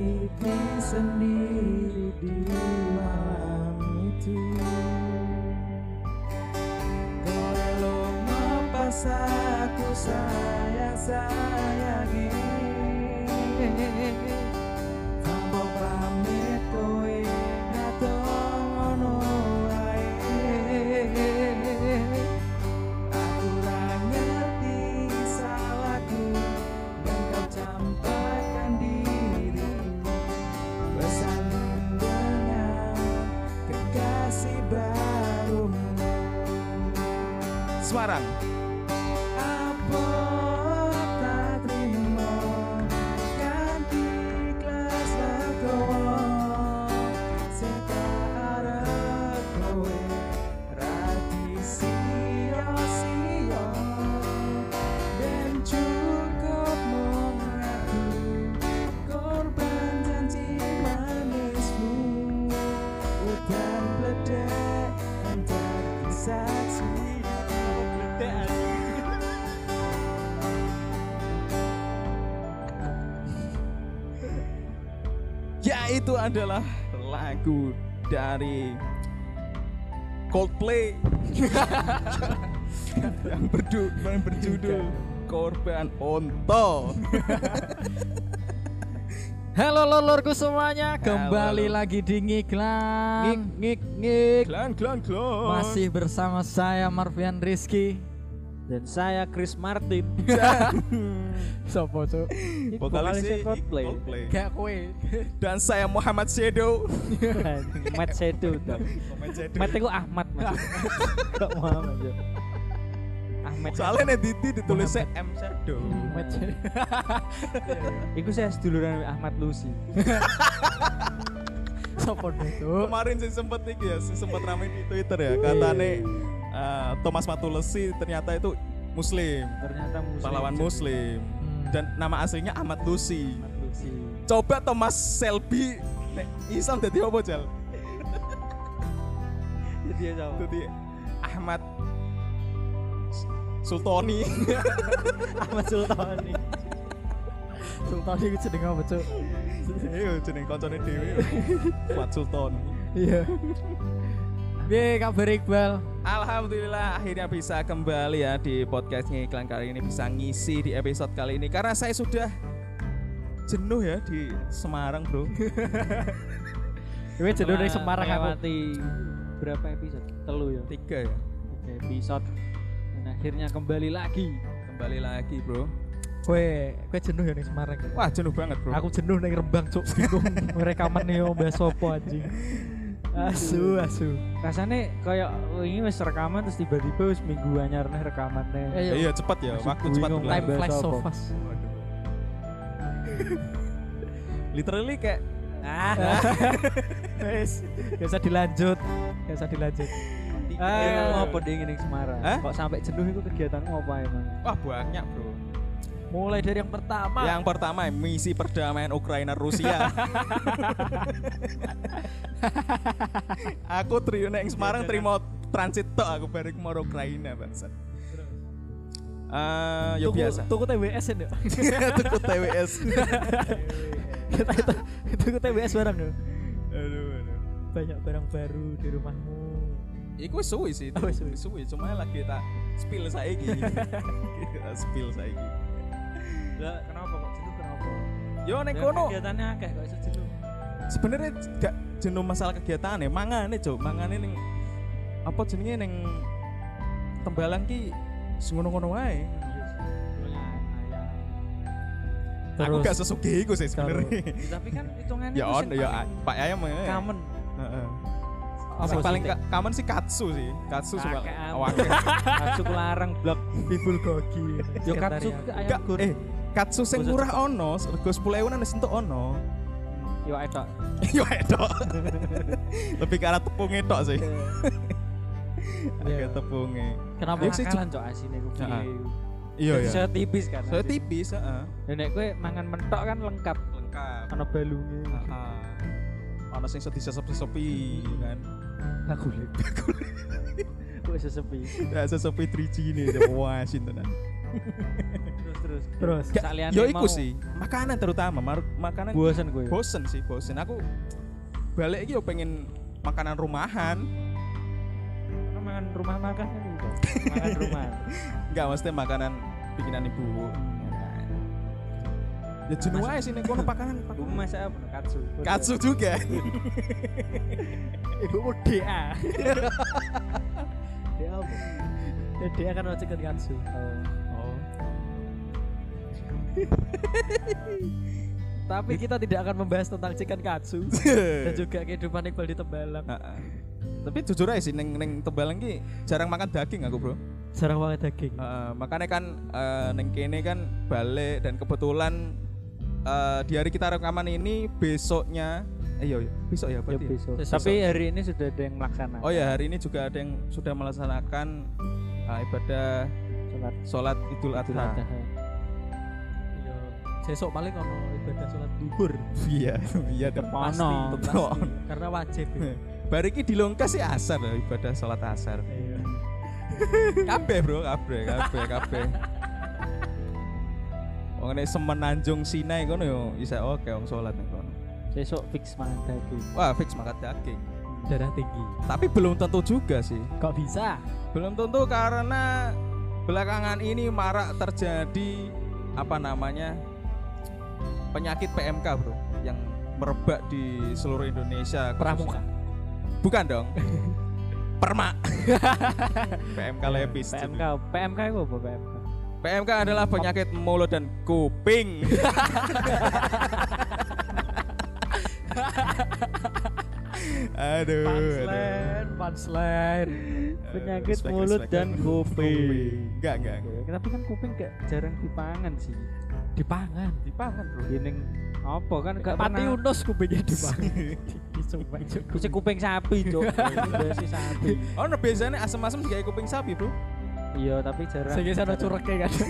Tersakiti sendiri Semarang. Apa adalah lagu dari Coldplay yang, berdu, yang berjudul Korban Onto. Halo lolorku semuanya, kembali Halo. lagi di Ngiklan. Ngik, ngik, ngik. Klan klan klan. Masih bersama saya Marvian Rizky. dan saya Chris Martin Sopo cuk? Vokalisnya Coldplay Coldplay. Gak kue. Dan saya Muhammad Sedo. Matt Sedu dong Muhammad Sedo. Matt itu Ahmad mas kok Muhammad ya Ahmad Soalnya nih Didi ditulisnya M Sedo. Iku saya seduluran Ahmad Lucy Sopo itu? Kemarin sih sempet nih ya, sih sempet rame di Twitter ya. Katanya eh, Thomas Matulesi ternyata itu Muslim, ternyata muslim pahlawan Muslim. Dan nama aslinya Ahmad Lucy. Ahmad Coba Thomas Selby nek Islam jadi apa Jal? jadi ya sama Jadi Ahmad Sultoni. Ahmad Sultani Sultan iki jeneng apa cuk? Iya, jeneng koncone dhewe. Fuad Sultoni. Iya. Piye kabar Iqbal? Alhamdulillah akhirnya bisa kembali ya di podcastnya iklan kali ini bisa ngisi di episode kali ini karena saya sudah jenuh ya di Semarang bro. Kowe jenuh dari Semarang aku. melewati berapa episode telu ya Tiga ya. tiga episode dan akhirnya kembali lagi Kembali lagi bro. Kowe kowe jenuh ya ning Semarang. ya? Wah jenuh banget bro. Aku jenuh ning Rembang cuk. Nih mbak sopo anjing. Asu asu. rasanya kayak ini wis rekaman terus tiba-tiba wis minggu anyar nih rekaman nih Ayo. iya cepat ya, waktu cepat. Time flies so fast. Literally kayak ah Wes, gak usah dilanjut. Gak usah dilanjut. Eh, Ah. apa ding ini Semarang? Kok sampai jenuh itu kegiatanmu apa emang? wah banyak bro. Mulai dari yang pertama. Yang pertama misi perdamaian Ukraina Rusia. aku trio nek ing Semarang terima transit tok aku balik mau Ukraina bangsa. Eh, ya biasa. Tuku TWS ya. Tuku TWS. Kita itu tuku TWS barang ya. aduh, aduh. Banyak barang baru di rumahmu. Iku wis suwi sih, Oh, wis suwi, suwi. Cuma lagi tak spill saiki. Kita spill saiki. Lah, kenapa kok jenuh kenapa? Yo nek Ya, kono Kegiatannya akeh kok iso jenuh. sebenarnya gak jenuh masalah kegiatan ya mangane cok mangane ning apa jenenge ning tembalan ki ngono-ngono wae aku Terus gak sesugih iku sih sebenarnya Tapi kan hitungannya ya on ya Pak Ayam ya Common. Heeh. apa paling ka- common sih katsu sih katsu awake Katsu larang blok. Bibul gogi. Yo katsu ayam Gak, gur. eh katsu sing murah ono rego 10.000 nang entuk ono Yo etok. Yo edok. Lebih ke arah tepungnya tok sih. Iya. Agak tepungnya. Kenapa Ya, Makalan cok asine ku. Iya Jadi ya. Saya tipis kan. Saya tipis, heeh. Dan nek kowe mangan mentok kan lengkap. Lengkap. Ana balunge. Heeh. Ana sing sedih sesepi kan. Bagule. Kok iso sepi. Ya sesepi 3G ini wah tenan. Terus terus. Terus. Saliyane Yo iku mau sih, makanan terutama, mar- makanan Bosen kowe. bosen sih, bosen. Aku balik iki yo pengen makanan rumahan. Mangan rumah makan kan gitu. Makan rumah. Enggak, mesti makanan bikinan ibu. Ya jenuh aja sih ning kono makanan. Ibu masak apa? Katsu. Katsu juga. Ibu mau DA. DA apa? Ya, DA kan kan katsu. Oh. Tapi kita tidak akan membahas tentang chicken katsu dan juga kehidupan Iqbal di Tembalang. Heeh. Tapi jujur aja sih neng neng Tebalang ki jarang makan daging aku, Bro. Jarang banget daging. Heeh, makanya kan eh, neng kene kan balik dan kebetulan eh, di hari kita rekaman ini besoknya eh iya, iya, besok ya Ya berarti. ya? besok. Besok. Tapi hari ini sudah ada yang melaksanakan. Oh ya, hari ini juga ada yang sudah melaksanakan eh, ibadah Sholat sholat Idul Idul Adha. Besok paling ono ibadah sholat duhur. Iya, iya. Pasti. Pasti. Karena wajib. ya. Bariki di Longkas sih asar loh, ibadah sholat asar. Iya. Kabeh bro, kabeh, kabeh, kabeh. Wong nek semenanjung Sinai kono yo isa oke wong sholat ning kono. Besok fix mangan daging. Wah, fix makan daging. Darah tinggi. Tapi belum tentu juga sih. Kok bisa? Belum tentu karena belakangan ini marak terjadi apa namanya penyakit PMK bro yang merebak di seluruh Indonesia. Pramuka. Bukan dong. Perma. PMK lepis. PMK, PMK itu apa PMK? PMK adalah penyakit mulut dan kuping. aduh, aduh. Punchline, punchline. Penyakit mulut dan kuping. Enggak, enggak. enggak. Tapi kan kuping gak jarang dipangan sih. Dipangan. Dipangan, Bro. Gini apa kan gak Pati pernah unus kupingnya dipangan. Bisa kuping sapi. Udah sih sapi. Oh, nah, biasanya asam-asam kayak kuping sapi, Bro. Iya, tapi jarang. Sehingga sana curugnya kan.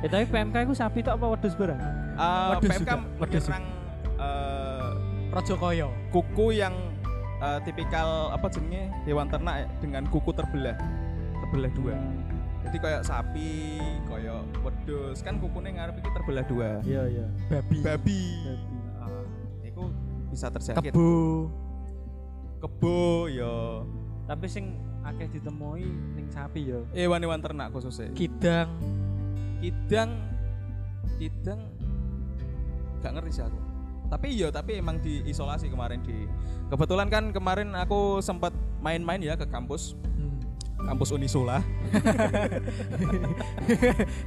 Ya tapi PMK itu sapi tok apa wedhus barang? Uh, PMK juga, wedhus menyerang uh, Raja Koyo. kuku yang uh, tipikal apa jenenge hewan ternak dengan kuku terbelah. Terbelah dua. Jadi kayak sapi, kayak wedhus, kan kukunya ngarep iki terbelah dua. Iya, iya. Babi. Babi. Babi. Uh, itu bisa terjangkit. Kebo. Kebo ya. Tapi sing akeh ditemui ning sapi ya. Hewan-hewan ternak khususnya. Kidang. Kidang Kidang gak ngerti sih aku. Tapi iya, tapi emang diisolasi kemarin di Kebetulan kan kemarin aku sempat main-main ya ke kampus. Kampus Unisula.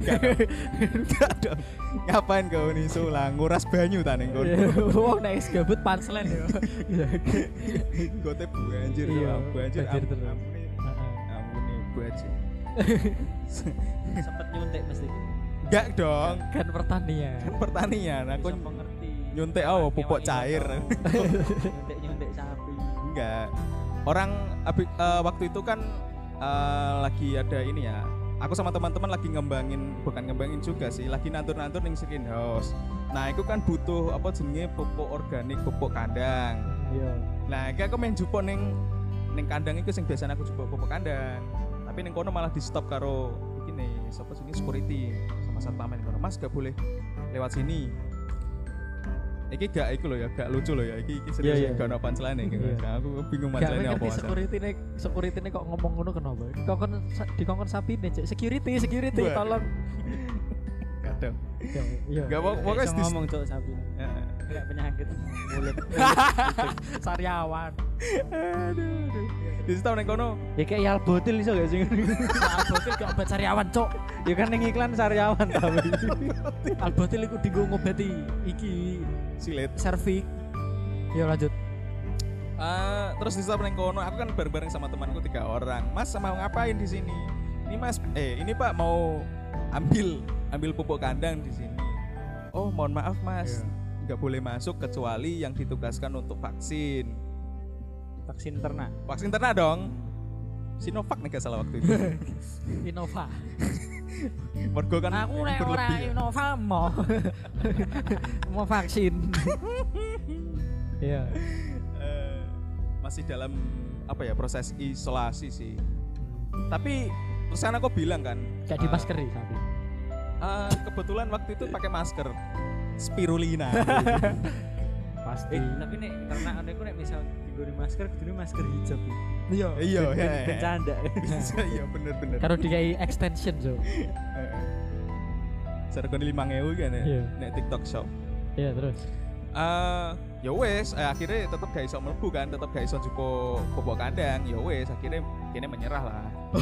Gak. Ngapain ke Unisula? Nguras banyu ta ning kono. Wong nek is gabut punchline ya. Gote banjir ya, banjir. banjir am- terus. Ampune, ampune banjir. Sempet nyuntik mesti. Enggak dong. Kan pertanian. Kan pertanian aku mengerti. nyuntik oh pupuk cair. Nyuntik-nyuntik sapi. Enggak. Orang eh, waktu itu kan eh, lagi ada ini ya. Aku sama teman-teman lagi ngembangin, bukan ngembangin juga sih, lagi nantur-nantur ning skin house. Nah, itu kan butuh apa jenenge pupuk organik, pupuk kandang. Iya. Nah, iki aku main ning ning kandang itu sing biasanya aku jupuk pupuk kandang. Tapi ning kono malah di stop karo iki nih, sapa sini security sama satpam ning kono. Mas gak boleh lewat sini. Iki gak iku loh ya, gak lucu loh ya. Iki iki serius Iya, iya. gak ono punchline iki. Iya. Nah, Aku bingung Gak punchline apa. Mas. security nih, security nih kok ngomong ngono kenapa? Dikongkon dikongkon sapi nih, Cek. security, security, tolong. Kadang. Iya. Gak mau- iso di- ngomong cok sapi. Heeh. Kayak penyakit mulut. Sariawan. Aduh. Di situ ning kono Ya kayak Yalbotil iso gak sih? Albotil gak obat sariawan, Cok. Ya kan ning iklan Saryawan tapi. Albotil iku dienggo ngobati iki silet. servik. Ya lanjut. Eh, terus di ning kono, aku kan bareng-bareng sama temanku tiga orang. Mas mau ngapain di sini? Ini Mas, eh ini Pak mau ambil ambil pupuk kandang di sini. Oh, mohon maaf Mas. nggak boleh masuk kecuali yang ditugaskan untuk vaksin. vaksin ternak Vaksin ternak dong. Sinovac nih gak salah waktu itu. Innova. Mergo kan aku nek ora ya. Innova mau mau vaksin. Iya. Eh, masih dalam apa ya proses isolasi sih. Tapi terus kan aku bilang kan, Gak di masker nih tapi. eh, kebetulan waktu itu pakai masker spirulina. Pasti. eh tapi nek ternak aku nek misal digori masker kudu masker hijab Iya. iya, ya. bercanda Iya bener-bener. Karo dikai extension so. Sergone 5000 kan ya. Iya. Nek TikTok shop. Iya terus. eh ya wes eh, akhirnya tetap gak iso mlebu kan tetap gak iso jupo bobo kandang ya wes akhirnya kini menyerah lah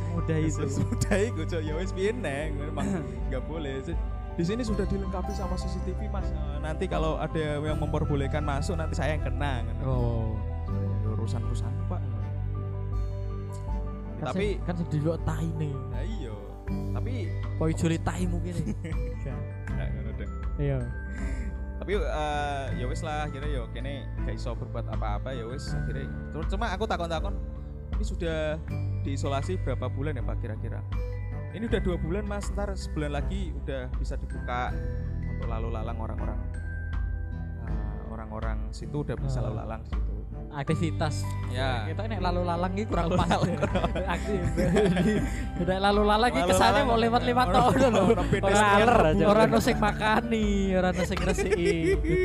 semudah itu semudah itu ya wes piye neng memang nggak boleh di sini sudah dilengkapi sama CCTV mas Eh, nanti kalau ada yang memperbolehkan masuk nanti saya yang kena kan. Oh. Urusan urusan pak Kan tapi kan sing dilok tai nih. nah iya tapi Koi juli tai mungkin nah, ngono deh. Iya. tapi eh, ya wes lah akhirnya ya kene gak iso berbuat apa-apa ya wes akhirnya Cuma- cuma aku takon-takon ini sudah diisolasi berapa bulan ya pak kira-kira ini udah dua bulan mas ntar sebulan lagi udah bisa dibuka untuk lalu lalang orang-orang Eh, orang-orang situ udah bisa Oh. lalu lalang di situ Aktivitas. ya Kita ini lalu lalang ini kurang pas. Aktif. Udah lalu lalang ini kesannya lalang. mau lewat-lewat tau udah loh. Orang. Orang Laler aja. orang no sing makani, orang no sing resiki.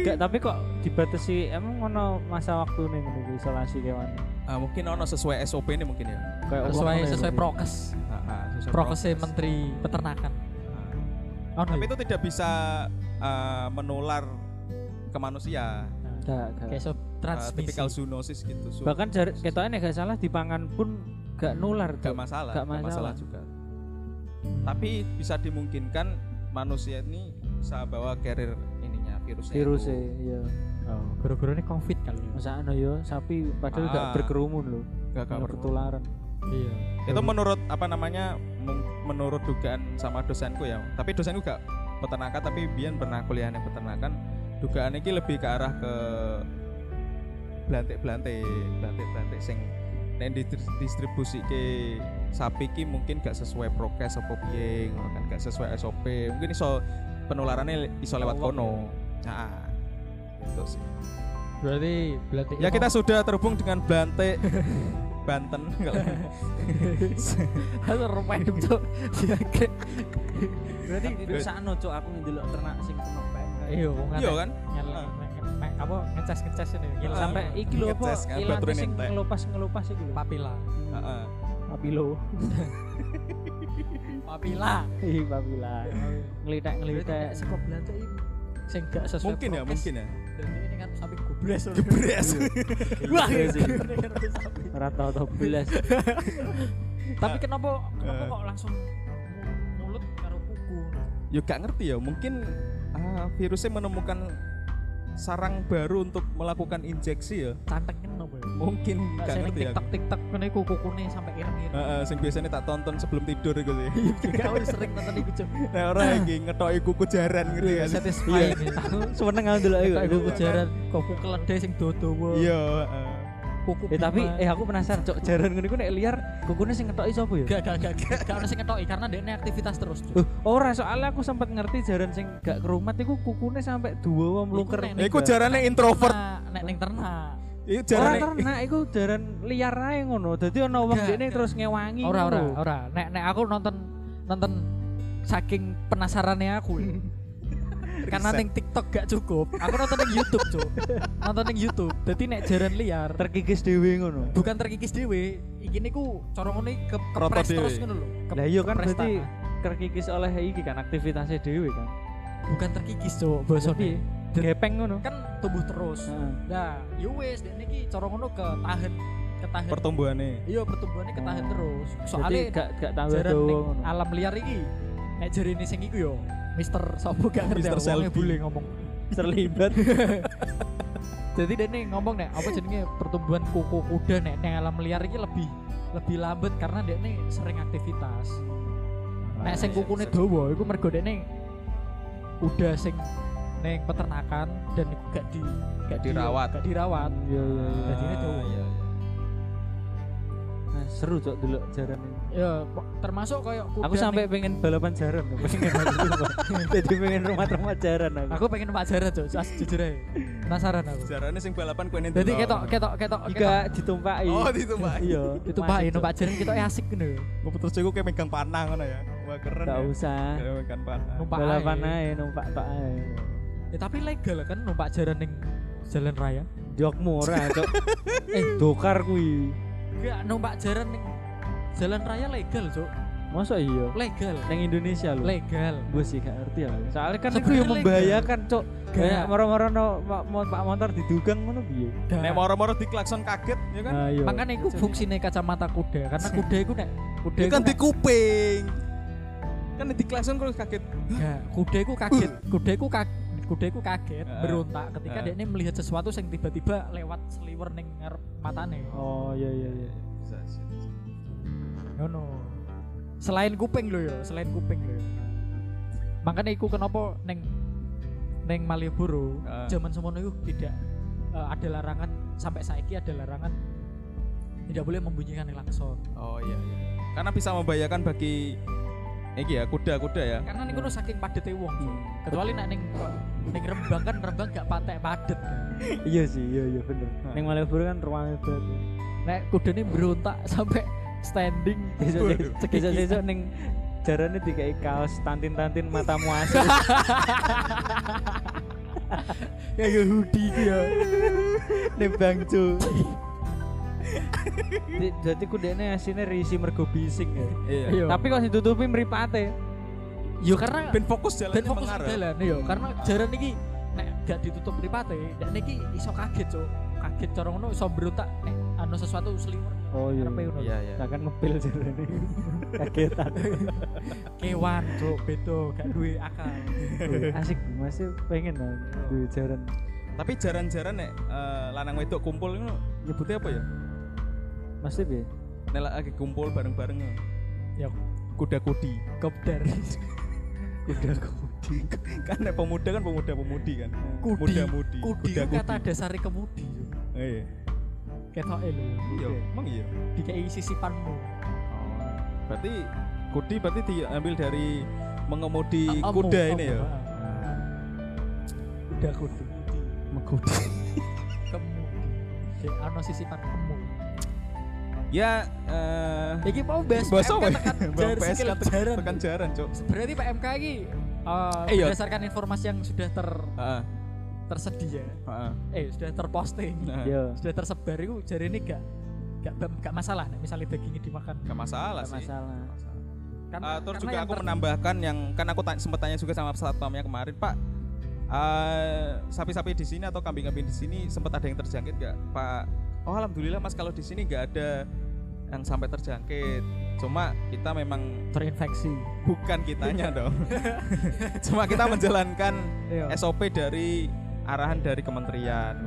Gak, tapi kok dibatasi emang ngono masa waktu nih menunggu isolasi kewan Ah, mungkin ono sesuai SOP ini mungkin ya kayak Sesuai sesuai prokes. Prokes. Menteri Peternakan. Oh, tapi itu tidak bisa eh, menular ke manusia Gak, gak. kayak so Eh, transmisi. typical zoonosis gitu so, bahkan jar ketoknya gak salah di pangan pun gak nular gak masalah, Gak gak masalah masalah. juga. Tapi bisa dimungkinkan manusia ini bisa bawa carrier ininya virusnya. virus itu. iya Oh, gara-gara ini covid kali ya. masa anu yo sapi padahal gak Ah. berkerumun loh Gak, gak gak perlu. ketularan Iya. Itu menurut apa namanya? Menurut dugaan sama dosenku ya. Tapi dosenku gak peternakan tapi biar pernah kuliah yang peternakan. Dugaan ini lebih ke arah ke belantik-belantik, belantik-belantik sing nek distri- distribusi ke sapi ki mungkin gak sesuai prokes apa piye kan gak sesuai SOP mungkin iso penularannya iso lewat kono. nah itu sih. Berarti berarti ya kita sudah terhubung dengan Blantik Banten harus random cok. berarti bisa anu cok aku ngedelok ternak sing kena PMK Iya, wong iya kan Ah. apa ngecas ngecas ini. Gila, Ah. sampai iki lho apa kan, ilang sing ngelupas ngelupas lho papila. Heeh. papilo Papila. ih papila ngelitek ngelitek Sekop belanja ini sing gak sesuai mungkin ya mungkin ya Dan ini kan sapi gubres. Gebres. Wah, sih. ini sapi. rata atau belas Tapi kenapa kenapa Eh. kok langsung mulut karo kuku? ya gak ngerti ya mungkin ah, virusnya menemukan sarang baru untuk melakukan injeksi ya Cantengin? Mungkin Gak ngerti ya TikTok TikTok kene kuku-kukune sampai ireng-ireng. Heeh, sing biasanya tak tonton sebelum tidur gitu ya Juga aku sering nonton iku cok. nah orang lagi ngetoki kuku jaran gitu ya Satisfying. ya. aku seneng aku dulu Kayak kuku jaran, kuku keledai sing dodo. iya heeh. Kuku Eh tapi eh aku penasaran cok jaran ngene ku nek liar kukune sing ngetoki sapa ya? gak gak gak gak gak ono sing ngetoki karena dia aktivitas terus. Cuk. Uh, ora soalnya aku sempat ngerti jaran sing gak kerumat iku kukune sampai dua wong mlungker. nek- iku jarane introvert Nek ning ternak. Iya Ora jaran ternak iku jaran liar ae ngono. Dadi ana wong gak. terus ngewangi. Ora ora ora. Nek nek aku nonton nonton saking penasarannya aku. ya. Karena ning TikTok gak cukup. Aku nonton ning YouTube, Cuk. nonton ning YouTube. Dadi nek jaran liar terkikis dhewe ngono. bukan terkikis dhewe, iki niku cara ngono iki ke Kroto kepres terus ngono lho. Lah iya kan berarti terkikis oleh iki kan aktivitasnya dhewe kan. bukan terkikis, Cuk. Bosone. Gepeng ngono. Kan tumbuh terus. Heeh. Nah, yo wis dek niki cara ngono ketahan ketahan pertumbuhannya iya pertumbuhannya ketahan terus Jadi soalnya gak gak tambah ning ngono. alam liar iki nek jarine sing iku yo Mister Sopo gak ngerti wongnya Selby. bule ngomong terlibat. jadi dene ngomong nek apa jenenge pertumbuhan kuku kuda nek nek alam liar iki lebih lebih lambat karena dekne sering aktivitas nek sing kukune dawa iku mergo dekne udah sing neng peternakan dan gak di gak di- Dirawat. gak dirawat Iya iya iya. Jadi ini tuh. iya. Nah, seru cok dulu jaran ini. ya termasuk kayak kuda Aku sampai pengen balapan jaran, pengen. Jadi pengen rumah-rumah jaran aku. aku pengen numpak jaran cok jujur aja penasaran aku Jarane sing balapan kuwi jadi ketok ketok ketok Jika ditumpaki. Oh, ditumpaki. Iya. itu pak numpak jaran kita asik gitu Gue terus aku kayak megang panah ngono ya. Wah keren. Enggak ya. usah. Megang panah. numpak Balapan ae numpak tok ae. Ya tapi legal kan numpak jaran ning jalan raya Jokmu ora, Cok. eh Dokar kuwi. gak numpak jaran ning jalan raya legal cok Masa iya? legal Nang Indonesia lho. legal Gue sih gak ngerti ya. Soalnya kan itu yang membahayakan, Cok. Gak. Kayak moro-moro no, ma- mo- pak motor didugang ngono piye? Gak. Nek moro-moro diklakson kaget ya kan. Nah, iya. makanya itu fungsinya kacamata kuda karena kuda itu nek kuda Itu itu kan di nek- kuping. Kan di klakson terus kaget. Gak, kuda itu kaget kuda itu kaget kuda itu kaget Heeh. berontak ketika Heeh. dia ini melihat sesuatu yang tiba-tiba lewat seliwer ning ngarep matane Oh, iya iya iya. ngono selain kuping lho ya selain kuping lho ya. makanya iku kenapa neng neng Malioboro Ah. zaman semono itu tidak eh, ada larangan sampai saiki ada larangan tidak boleh membunyikan klakson Oh iya iya. Karena bisa membahayakan bagi iki ya kuda-kuda ya. karena nih saking padet wong Hmm. kecuali nek ning ning Rembang kan Rembang gak patek padet Iya sih, iya iya bener. Neng Malioboro kan ruangnya berat. nek kuda ini berontak sampai standing besok neng jarane dikai kaos tantin-tantin matamu kayak hoodie gitu ya Nih bangcu. Di- Jadi kudene asine risi mergo bising ya. Iya. Iya. Tapi kok ditutupi mripate. yo karena Ben fokus jalan dan fokus mengarah. jalan yo karena jaran iki nek gak ditutup mripate dan iki iso kaget cuk kaget cara ngono iso berontak nek anu sesuatu seliwer Oh iya. Ngono. Iya iya. Takkan ngepil jarane. Kagetan. kewan cuk bedo gak duwe akal Asik masih pengen lah duwe jaran. Tapi jaran-jaran nek eh, lanang wedok kumpul itu nyebutnya apa ya? Mesti piye? Nek lagi kumpul bareng-bareng ya kuda-kudi. kopdar Udah kudi. kan nek pemuda kan pemuda-pemudi kan. kudi Muda-mudi. kudi itu Kuda-kudi. kata dasar kemudi Cuk. Iya. ketoke lho Iya, emang iya. dikai sisipanmu Oh. Berarti kudi berarti diambil dari mengemudi Emu, kuda ini ya. kuda kudi Mengkudi. kemudi Dek, ano sisipan kemu Ya eh Iki mau apa PMK ya? tekan jar skill tekan- jaran. tekan jaran, Cok. Berarti PMK ini uh, Eh, iya. berdasarkan informasi yang sudah ter Heeh. tersedia, Heeh. eh sudah terposting, Nah, Iya. sudah tersebar itu jari ini gak gak, gak masalah nih misalnya dagingnya dimakan. Gak masalah Gak sih. masalah. Nggak masalah. Karena, Ah, terus karena juga aku ter- menambahkan yang kan aku ta- sempat tanya juga sama satpamnya kemarin Pak eh, sapi-sapi di sini atau kambing-kambing di sini sempat ada yang terjangkit gak Pak oh alhamdulillah mas kalau di sini nggak ada yang sampai terjangkit cuma kita memang terinfeksi. bukan kitanya dong cuma kita menjalankan Iya. SOP dari arahan dari kementerian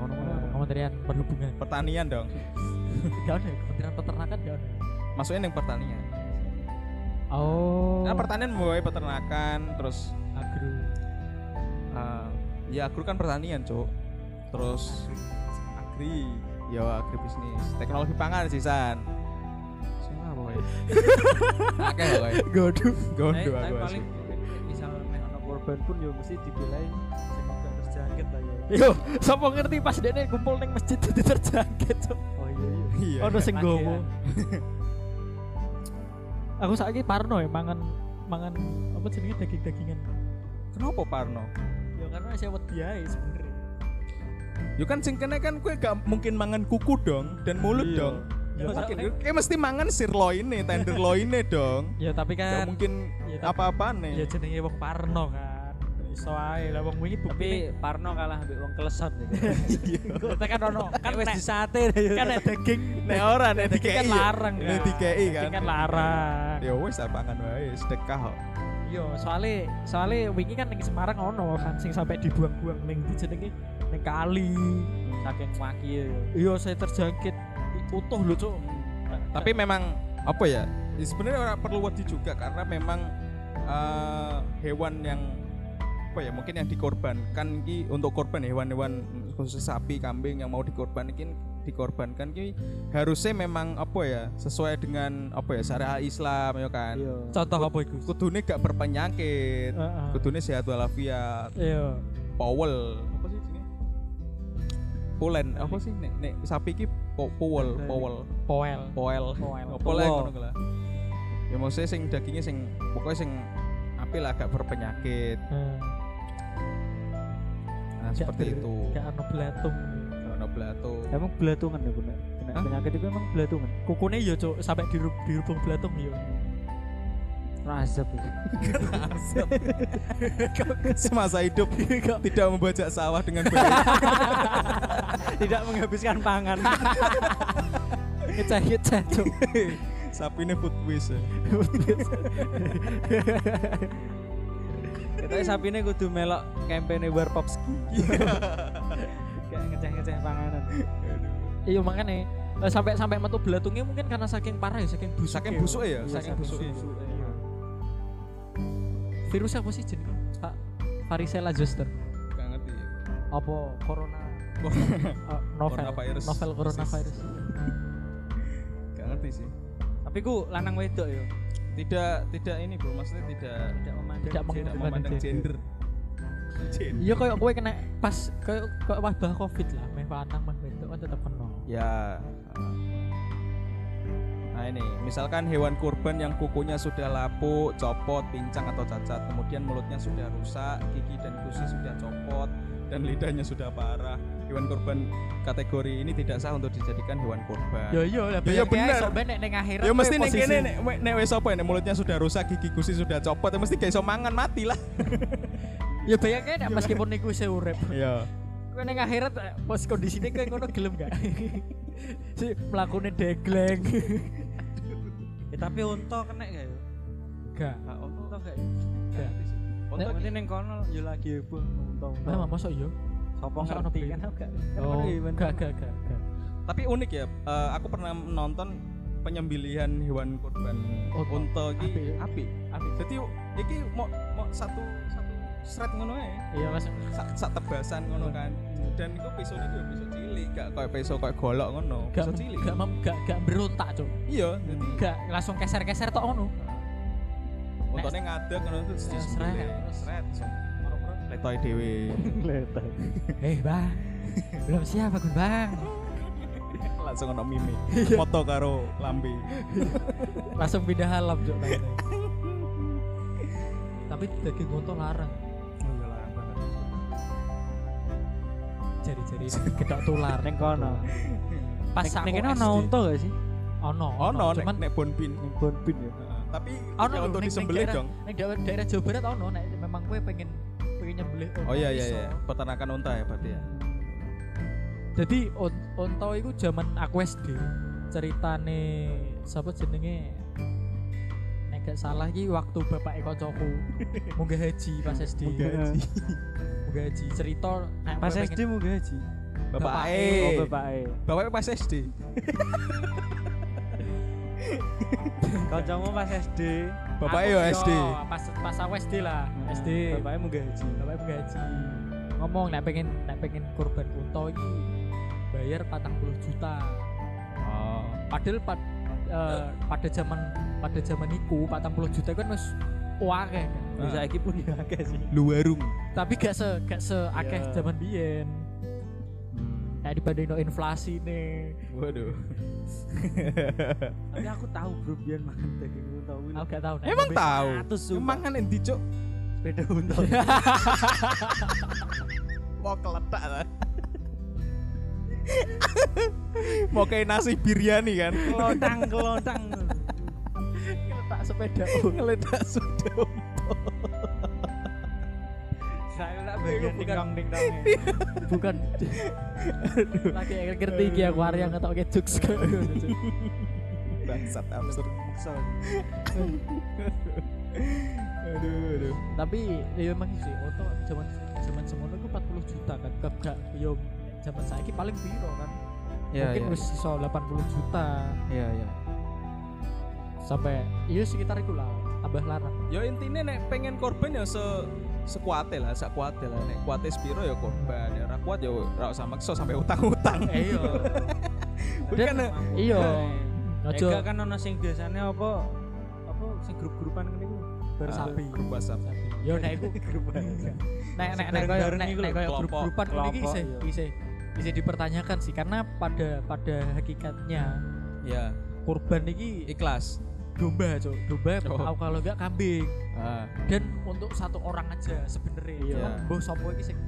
Kementerian Perhubungan. pertanian dong Gak ada, Kementerian Peternakan gak ada. maksudnya yang pertanian Oh. karena pertanian membawa peternakan terus agro. Ah, ya agro kan pertanian, Cuk. Terus agri, ya agribisnis. Teknologi pangan sih, San. Sing apa ya? Akeh kok. Godu. Tapi aku. paling misal nek ana korban pun yo mesti sing gak terjangkit lah ya. Yo, sapa ngerti pas dene kumpul ning masjid itu terjangkit. Oh iya iya. Ono sing gowo. Aku saiki parno ya mangan mangan apa jenenge daging-dagingan. Kenapa Parno? Ya karena saya wedi ae sebenarnya. Yo kan sing kene kan kue gak mungkin mangan kuku dong dan mulut Iya. dong. Ya, Ya, tapi- mungkin. Kayak mesti mangan sirloin nih, tenderloin nih dong. Ya tapi Gak kan mungkin ya, tapi- apa-apa ya nih. jenenge wong parno kan. Iso ae lah wong wingi Tapi bukti Parno kalah ambek wong kelesot gitu. kita kan ono kan Kan wis disate kan nek daging Nek ora nek daging kan dikei. larang kan. Nek dikei kan. Kan larang. Ya wis pangan wae, sedekah kok. Yo, soalnya soalnya wingi kan ning Semarang ono kan sing sampai dibuang-buang ning di jenenge ning kali. Saking waki ya. Iya, saya terjangkit utuh lho, Cuk. tapi memang apa ya sebenarnya orang perlu wedi juga karena memang eh, hewan yang apa ya mungkin yang dikorbankan ki untuk korban hewan-hewan khusus sapi kambing yang mau dikorbankan dikorbankan ki harusnya memang apa ya sesuai dengan apa ya syariat Islam ya kan Iya. Contoh apa iku? kudune gak berpenyakit Heeh. kudune sehat walafiat Iya. powel apa sih sini pulen apa sih nek nek sapi ki po, powel powel Poel. apa lah Poel. ngono lah ya maksudnya sing dagingnya sing pokoknya sing apil lah gak berpenyakit Hmm. nah Gak seperti ber- itu Gak ono belatung. Ono belato Emang belatungan ya bener. Penyakit itu emang belatungan. Kukune yo cuk sampai diru- dirubung belatung yo. Razab itu. semasa hidup tidak membajak sawah dengan baik Tidak menghabiskan pangan. Ngeceh ngeceh cuk. sapi ini food waste ya. Kita sapi ini kudu melok kampanye Warpopski. Kayak ngeceh-ngeceh panganan. Iya makanya eh, sampai sampai metu belatungnya mungkin karena saking parah ya saking busuk. saking busuk ya Iya, saking busuk busuk. Virus apa sih jenenge? Pak Varicella zoster. gak ngerti Apa corona? Eh, novel. Coronavirus. Novel coronavirus. gak ngerti sih Tapi ku lanang wedok yo. tidak tidak ini bro maksudnya tidak Tidak memandang Tidak tidak Memandang memandang gender. gender. Iya kayak kowe kena pas kayak kayak wabah covid lah, meh panang meh wedok kan tetap kena. ya ini misalkan hewan kurban yang kukunya sudah lapuk copot pincang atau cacat kemudian mulutnya sudah rusak gigi dan gusi sudah copot dan lidahnya sudah parah hewan kurban kategori ini tidak sah untuk dijadikan hewan kurban Ya iya lah Ya, ya bener. Sok nek ning akhirat. ya mesti posisi- kene nek nek wis apa ya nek mulutnya sudah rusak gigi gusi sudah copot ya mesti gak iso mangan mati lah Ya bayangke nek meskipun niku isih urip. iya Kowe ning akhirat eh, pas kondisine kowe ngono gelem gak? si mlakune degleng. Eh, tapi unta kena gak yo? Gak. Unta gak? Gak. Unta nanti neng kono yo lagi heboh unta. Lah mosok yo. Sopo Masa ono ngerti kan gak. kan Oh, aku event. gak gak gak gak. tapi unik ya eh, aku pernah menonton penyembelihan hewan kurban Unta. unta iki ya? apik Apik. jadi iki mau mau satu satu seret ngono ae Iya Mas. sak, sak tebasan ngono kan dan itu pisau itu pisau cilik gak kayak pisau kayak golok ngono Gak pisau cilik gak mem- gak gak berontak, Cuk. iya jadi Gak langsung keser-keser tok ngono. untane ngadeg ngono terus Seret. seret letoy dhewe Letak. Eh, Bang. Belum siap aku, Bang. langsung ono mimi Iya. foto karo lambe Langsung pindah alam, Cuk. Tapi daging unta larang. Jari-jari kedok tular. Neng kono. Pas aku kene ono SD. unta gak sih? Ono, ono nek cuman nek bonbin Neng Bonbin ya. Tapi ono untuk ning- disembelih ning dong Ning daerah, daerah Jawa Barat ono nek memang gue pengen pengen nyembelih unta oh iya iya iya peternakan unta ya berarti ya Jadi unta iku zaman aku SD. Ceritane sapa jenenge Nek gak salah iki waktu bapak koncoku munggah haji pas SD. Munggah haji. Haji. Cerita nek Pas SD mau gaji. bapak Bapak E Oh, bapak e. bapaknya pas SD Kancamu pas SD. bapak yo yo, SD Pas pas aku SD lah. SD. Bapaknya mau gaji. Bapaknya munggah haji. Ngomong nek pengen nek pengen kurban unta iki bayar 40 juta. oh Padahal pad, eh, pada zaman pada zaman iku 40 juta kan wis akeh kan. Bisa saiki pun ya akeh sih. lu warung Tapi gak se gak se akeh Iya. zaman biyen. Nah dibanding no inflasi nih. waduh Tapi aku tahu bro biar makan daging unta. Aku gak tahu. emang tahu emang kan endi cuk Sepeda unta. mau keletak lah mau kayak nasi biryani kan Kelontang kelontang. tak sepeda. ngeledak sudah bagian Bukan. dingdong dingdongnya. Bukan. Lagi ngerti iki aku arek yang ngetokke jokes kok. bangsat absurd Kesel. aduh aduh Tapi ya memang sih oto zaman zaman semono iku 40 juta kan. Gak gak yo zaman saiki paling piro kan. Iya, Mungkin wis iso 80 juta iya iya sampai iya sekitar itu lah tambah larang. ya intinya nek pengen korban ya se sekuate lah sak kuate lah nek kuate spiro ya korban ya ra kuat ya ra usah maksa sampai utang-utang Eh, iya bukan eh, iya Ojo. Ojo. kan ono sing biasane apa apa sing grup-grupan ngene iku. Bersapi. grup WhatsApp Yo nek iku Grup-grupan. nek nek nek koyo nek nek koyo grup-grupan ngono iki isih iya. isih bisa dipertanyakan sih karena pada pada hakikatnya ya kurban iki ikhlas domba cok domba Oh. atau kalau enggak kambing. Ah. Dan untuk satu orang aja sebenarnya. Iya. Cuma mbah sapa iki sing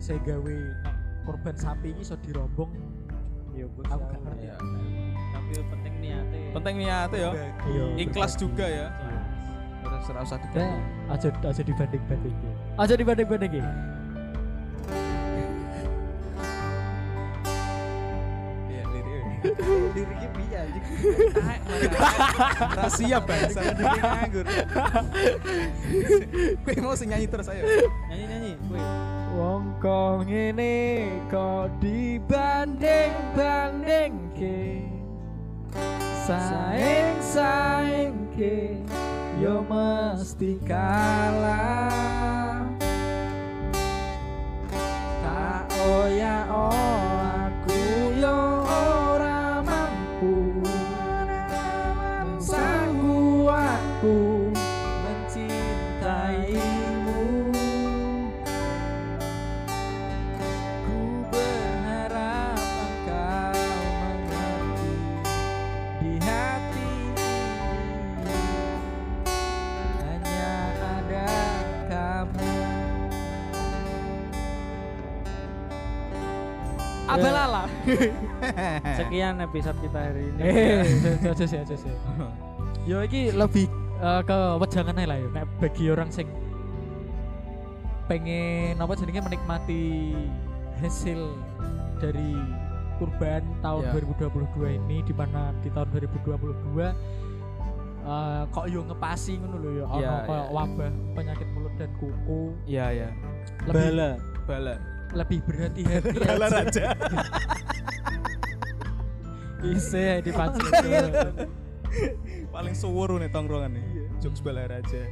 saya gawe nek kurban sapi iki iso dirombong. Iya, Bos. Aku gak ngerti. ya. Tapi penting niate. penting niat ya iya. Ikhlas juga ya. Terus ora usah Kayak diganti aja aja dibanding banding aja dibanding banding Liriknya piye anjing? rahasia Diri nganggur. gue mau sing nyanyi terus ayo. Nyanyi-nyanyi, kowe. Wong kok ngene kok dibanding banding ke? Saing saing ke? Yo mesti kalah. Tak oya oh Sekian episode kita hari ini. Eh, aja sih, aja sih. Yo iki lebih eh, ke wejangan ae lah ya. Nek bagi orang sing pengen apa jadinya menikmati hasil dari kurban tahun Ya. 2022 ini di mana di tahun 2022 eh, kok yo ngepasi ngono lho ya ono Ya, kayak ya. wabah penyakit mulut dan kuku iya ya lebih Bala. bala lebih berhati-hati bala aja. raja Bisa dipancing paling suwur nih tongkrongan nih jokes bala raja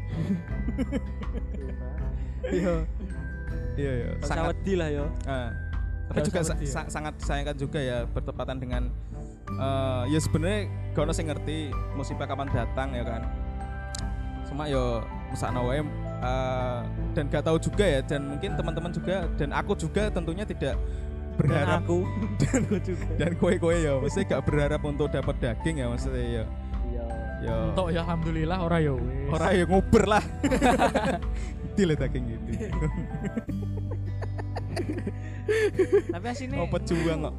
Iya. iya iya Sangat wedi lah yo. Ah, tapi juga sa- ya. sa- sangat disayangkan juga ya bertepatan dengan eh, ya sebenarnya gak ono sing ngerti musibah kapan datang ya kan cuma yo musakno wae eh, dan gak tahu juga ya dan mungkin teman-teman juga dan aku juga tentunya tidak berharap aku. dan dan kowe-kowe ya mesti gak berharap untuk dapat daging ya maksudnya ya. Iya. ya. Untuk ya alhamdulillah ora ya wis. orang ya nguber lah. Lah daging gitu Tapi asine mau pejuang kok?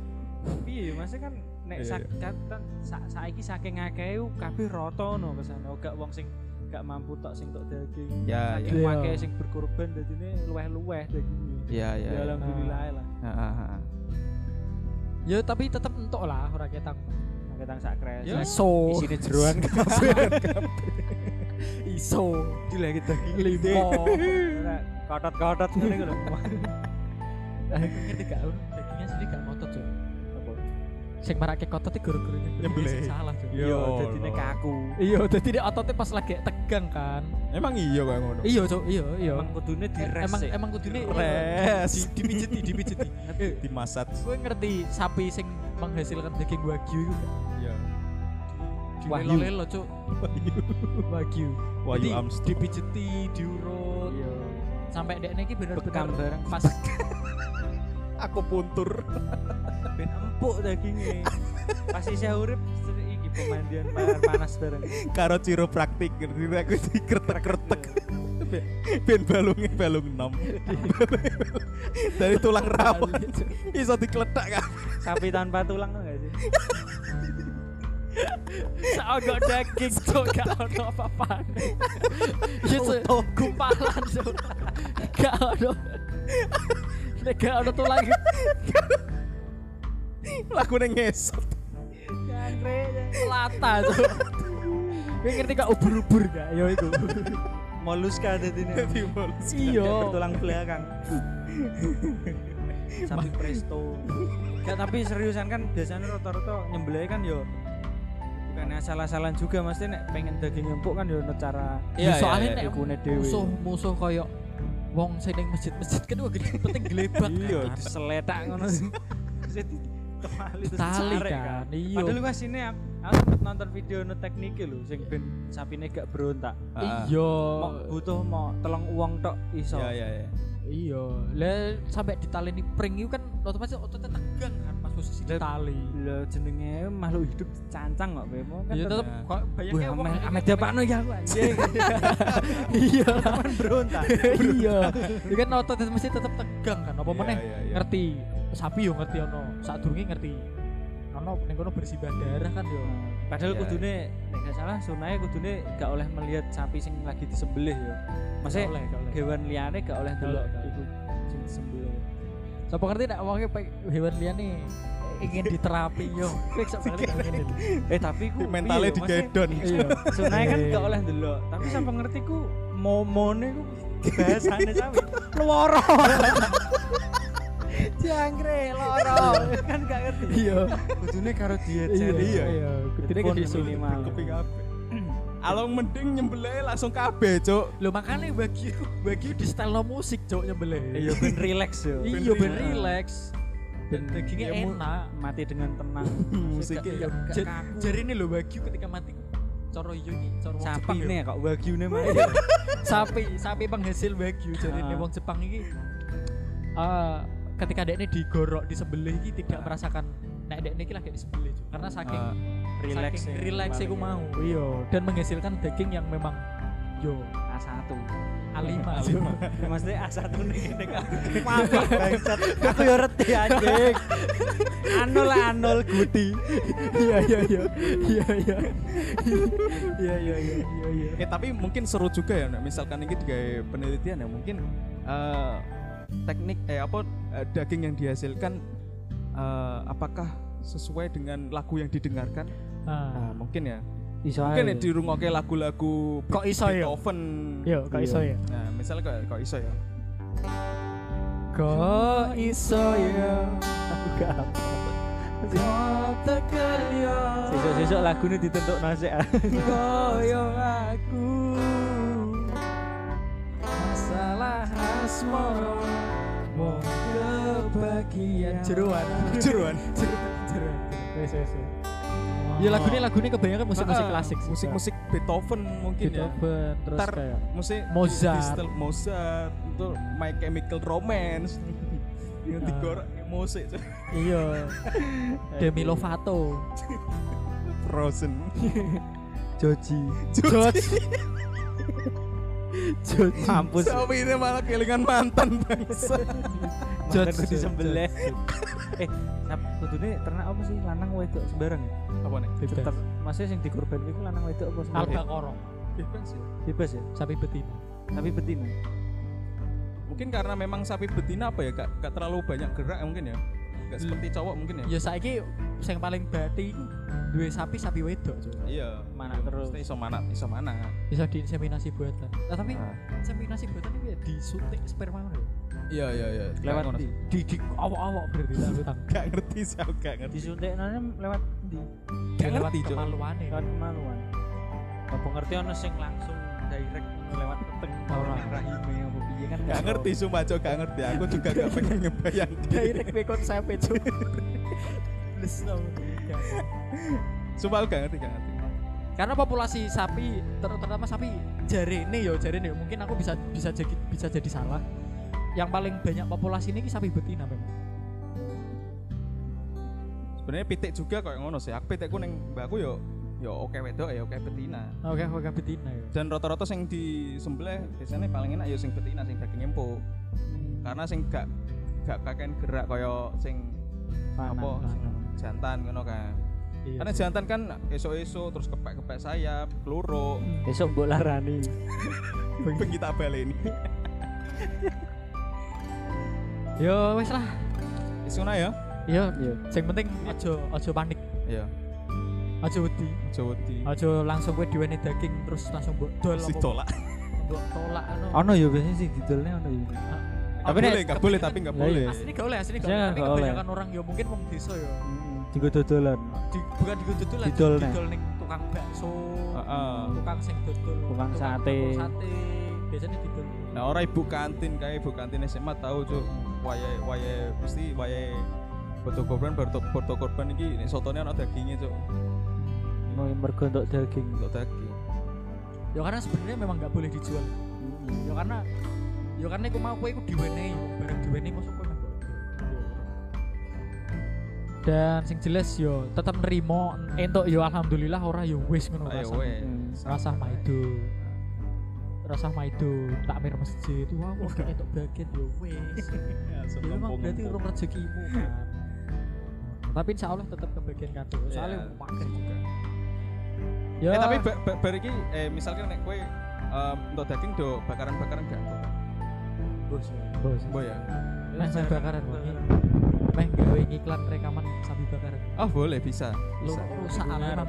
Piye maksudnya kan nek Iya, sak kan sa- saiki saking akeh kabeh rata ngono kesane gak wong sing gak mampu tok sing tok daging Ya, saking ya. akeh sing berkorban dadine luweh-luweh dagingnya ya ya, ya ya. alhamdulillah lah Ah, ah, ah. Ya tapi tetep entuk lah ora ketang sak kres Ya. Iso. isine jeroan Iso. dilagi daging Limo. Kotot-kotot ngene lho Aku ngerti gak dagingnya sendiri gak ngotot cuy. Sing marake kotot iki guru-guru Nyembelih. sing salah cuy. Iya. dadine kaku Iya, dadi dia ototnya pas lagi tegang kan. emang iya kok ngono Iya, Cuk, iya, iya. emang kudune dires emang sih. emang kudune Res. di, dipijeti, dipijeti. Eh, dimasat Gue ngerti sapi sing menghasilkan daging wagyu itu gak? ya Wahyu. Lelo-lelo, Cuk. Wagyu. Wahyu Jadi Armstrong. dipijeti, diurut, iya sampai dekne iki bener-bener pas aku puntur ben empuk dagingnya. Pas isih urip iki pemandian pa- panas bareng. Karo chiropraktik ngerti aku dikretek-kretek ben balungnya balung 6 dari tulang rawa iso dikletak kan sapi tanpa tulang tuh gak sih Seagak daging cok gak ono apa-apa. Ya se gumpalan cok. Gak ono. Nek gak ono tulang lagune ngesot lata cok. Kowe ngerti gak ubur-ubur gak? Yo iku. moluska dadine dadi mulus Iya. tulang belakang sapi presto gak tapi seriusan kan biasanya rata-rata nyembelih kan yo bukan asal-asalan juga mesti nek pengen daging empuk kan yo cara Iya, soalnya iya, nek ikune dhewe. musuh-musuh koyo wong sing masjid-masjid kan wah gede penting gelebak Iya, diseletak ngono. Terus di tali terus Tali ditarik kan, iya. Padahal gua sini aku aku sempet nonton video no tekniknya lho sing ben sapine gak berontak. Ah, iya Mau butuh mau telung uang tok iso. Iya iya iya. iya lah sampai ditaleni pring itu kan otomatis ototnya tegang kan pas posisi ditali Lah jenenge makhluk hidup cancang kok mau kan. iya tetep kok Wah, bayangnya wong ame ini kan- diapakno ya aku anjing. iya Kan berontak. iya itu kan ototnya mesti tetep tegang kan apa Iya, meneh iya, iya. ngerti sapi yo ngerti ono saat ngerti ono ning kono bersibah darah kan yo Padahal Iya. kudune nek gak salah sunahnya kudune gak oleh melihat sapi sing lagi disembelih ya. Maksudnya Gak oleh, gak oleh. hewan liane gak oleh delok gak iku sing disembelih. Siapa ngerti nak wongnya pe- hewan liane ingin diterapi yo. Ngene. Eh tapi ku Mentalnya digedon. Iya. Sunahnya kan gak oleh delok. Tapi sampai ngerti ku momone ku bahasane sapi. Loro. Jangkre loro. kan gak ngerti. Iya. Kudune karo diet Iya iya. iya. Kudune ke disu. minimal. Kuping kabeh. Along mending nyembelih langsung kabeh, Cuk. Lho makanya bagi bagi di style no musik cok nyembelih. Iya ben relax yo. Iya ben relax. Dan Ben- dagingnya iya, mu- enak. Mati dengan tenang. Musiknya Iya, gak ja- kaku. Jadi ini lho Wagyu ketika mati coro iyo iki coro wong Sapi nih kok wagyu nih mah. sapi sapi penghasil wagyu jadi ini Ah. wong Jepang ini eh ketika dek ini digorok disembelih ini tidak merasakan nek dek ini lagi disembelih karena saking Ah, relax saking ya, relax paling aku ya. mau iya dan menghasilkan daging yang memang yo A1. A5 A5. Maksudnya A1 nih kan. Maaf bangsat. Aku yo reti anjing. Anul anul guti. iya iya iya iya iya iya iya iya iya iya Eh tapi mungkin seru juga ya, Nek. misalkan ini kayak penelitian ya mungkin eh, teknik eh apa eh, daging yang dihasilkan eh, apakah sesuai dengan lagu yang didengarkan? Ah. Nah, mungkin ya. Iso Mungkin ya dirungokke lagu-lagu Kok iso ya? Beethoven. Yo, kok iso ya? Nah, misalnya kok kok iso ya. Kok iso ya? Sesuk-sesuk lagu ini ditentuk nasi. Koyo aku asmoro Mau kebagian Jeruan Jeruan. Jeruan Wes wes. Ya lagu ini lagu ini kebanyakan musik-musik Ah, klasik sih. Musik-musik Beethoven mungkin ya. Beethoven terus kayak musik Mozart. di setel Mozart itu My Chemical Romance yang Ah. digorok musik iya Demi Lovato Frozen Joji. George George Mampus. Sapi ini malah kelingan mantan bangsa. Mantanku disembelih. eh, kudune ternak apa sih? Lanang wedok sembarang. Ya? apa nih? Tetep maksudnya sing dikorban iku lanang wedok apa? Alba Korong. Bebas ya. Bebas ya, sapi betina. Tapi betina. mungkin karena memang sapi betina apa ya? Gak, gak terlalu banyak gerak mungkin ya gak seperti cowok mungkin ya? Ya saiki yang paling iku duwe sapi sapi wedok iya. Mana terus. Iso manat iso mana bisa diinseminasi buatan. Nah, tapi Ah. inseminasi buatan itu ya disuntik sperma ngono ya? iya iya iya. Lewat di, di di awak-awak berarti tak utang gak ngerti sih aku gak ngerti. Disuntik nanya lewat di gak lewat ngerti lewat kemaluan. Apa ngerti ono sing langsung direct lewat keteng Ora. ning rahime apa piye kan gak ngerti sumpah cok gak ngerti. Aku juga gak pengen ngebayang direct be konsepnya cuy les no sumpah aku gak ngerti gak ngerti. Karena populasi sapi ter- terutama sapi jari ini yo jari ini mungkin aku bisa bisa jadi bisa jadi salah. Yang paling banyak populasi ini sapi betina memang sebenarnya pitik juga kayak ngono sih. Aku pitikku neng mbakku yo yo oke wedok ya oke betina. Oke oke betina ya. Dan rata-rata sing disembelih biasanya paling enak ya sing betina sing daging empuk. Karena sing gak gak kakek gerak kaya sing apa jantan ngono kan. Iya karena sih. jantan kan esok-esok terus kepek-kepek sayap keluro Besok mbok larani. bengi tak baleni. Yo wes lah. Ngono ya? Yo Iya. sing penting aja aja panik. Iya aja wedi Jawa di aja langsung kowe diweni daging terus langsung mbok dol si tolak mbok tolak anu Ono ya biasanya sih didolnya ono ya. tapi nek boleh nggak boleh tapi nggak Lah boleh iya. asli gak oleh asli gak Saya oleh tapi gak kebanyakan orang ya mungkin wong desa ya Digo dodolan. bukan didodol lah Didol nih. ning tukang bakso tukang sing dodol Tukang sate. sate biasanya didol Nah, orang ibu kantin kayak ibu kantin SMA tahu cuk. Wayahe wayahe mesti wayahe foto korban foto korban iki nek sotone ana dagingnya cuk. Mau mergo untuk daging Untuk daging. Ya karena sebenarnya memang nggak boleh dijual. Ya karena ya karena aku mau kowe iku diwenehi, barang diwenehi mosok kowe. Dan sing jelas yo tetap nerimo entuk yo alhamdulillah ora yo wis ngono rasane. wes. Rasah maido. Rasah maido takmir masjid. Wah, wah gak entuk bagian yo wis. Ya memang berarti urung rezekimu kan. Tapi insya Allah tetap kebagian kado. Soalnya Ya, makan juga. Ya, Eh tapi ba ba bar iki eh misalkan nek kowe em, untuk daging do bakaran-bakaran gak? bos. Boh ya. Meh sapi bakaran wengi. Meh gawe iklan rekaman sapi bakaran. Oh boleh bisa. Lu Bisa. rusak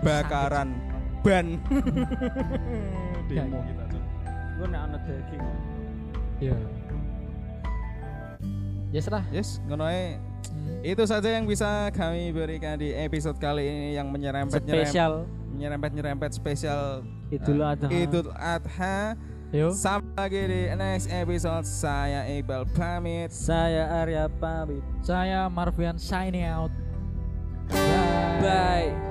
Bakaran ban. Ya, Demo ya. kita cuk. gue nek ana daging Iya. Yes lah. Yes, ngono ae. Hmm. Itu saja yang bisa kami berikan di episode kali ini yang menyerempet spesial menyerempet nyerempet spesial Idul Adha Idul Adha. Yuk. Sampai lagi di next episode. Saya Iqbal pamit. saya Arya pamit Saya Marvian signing out. Bye. bye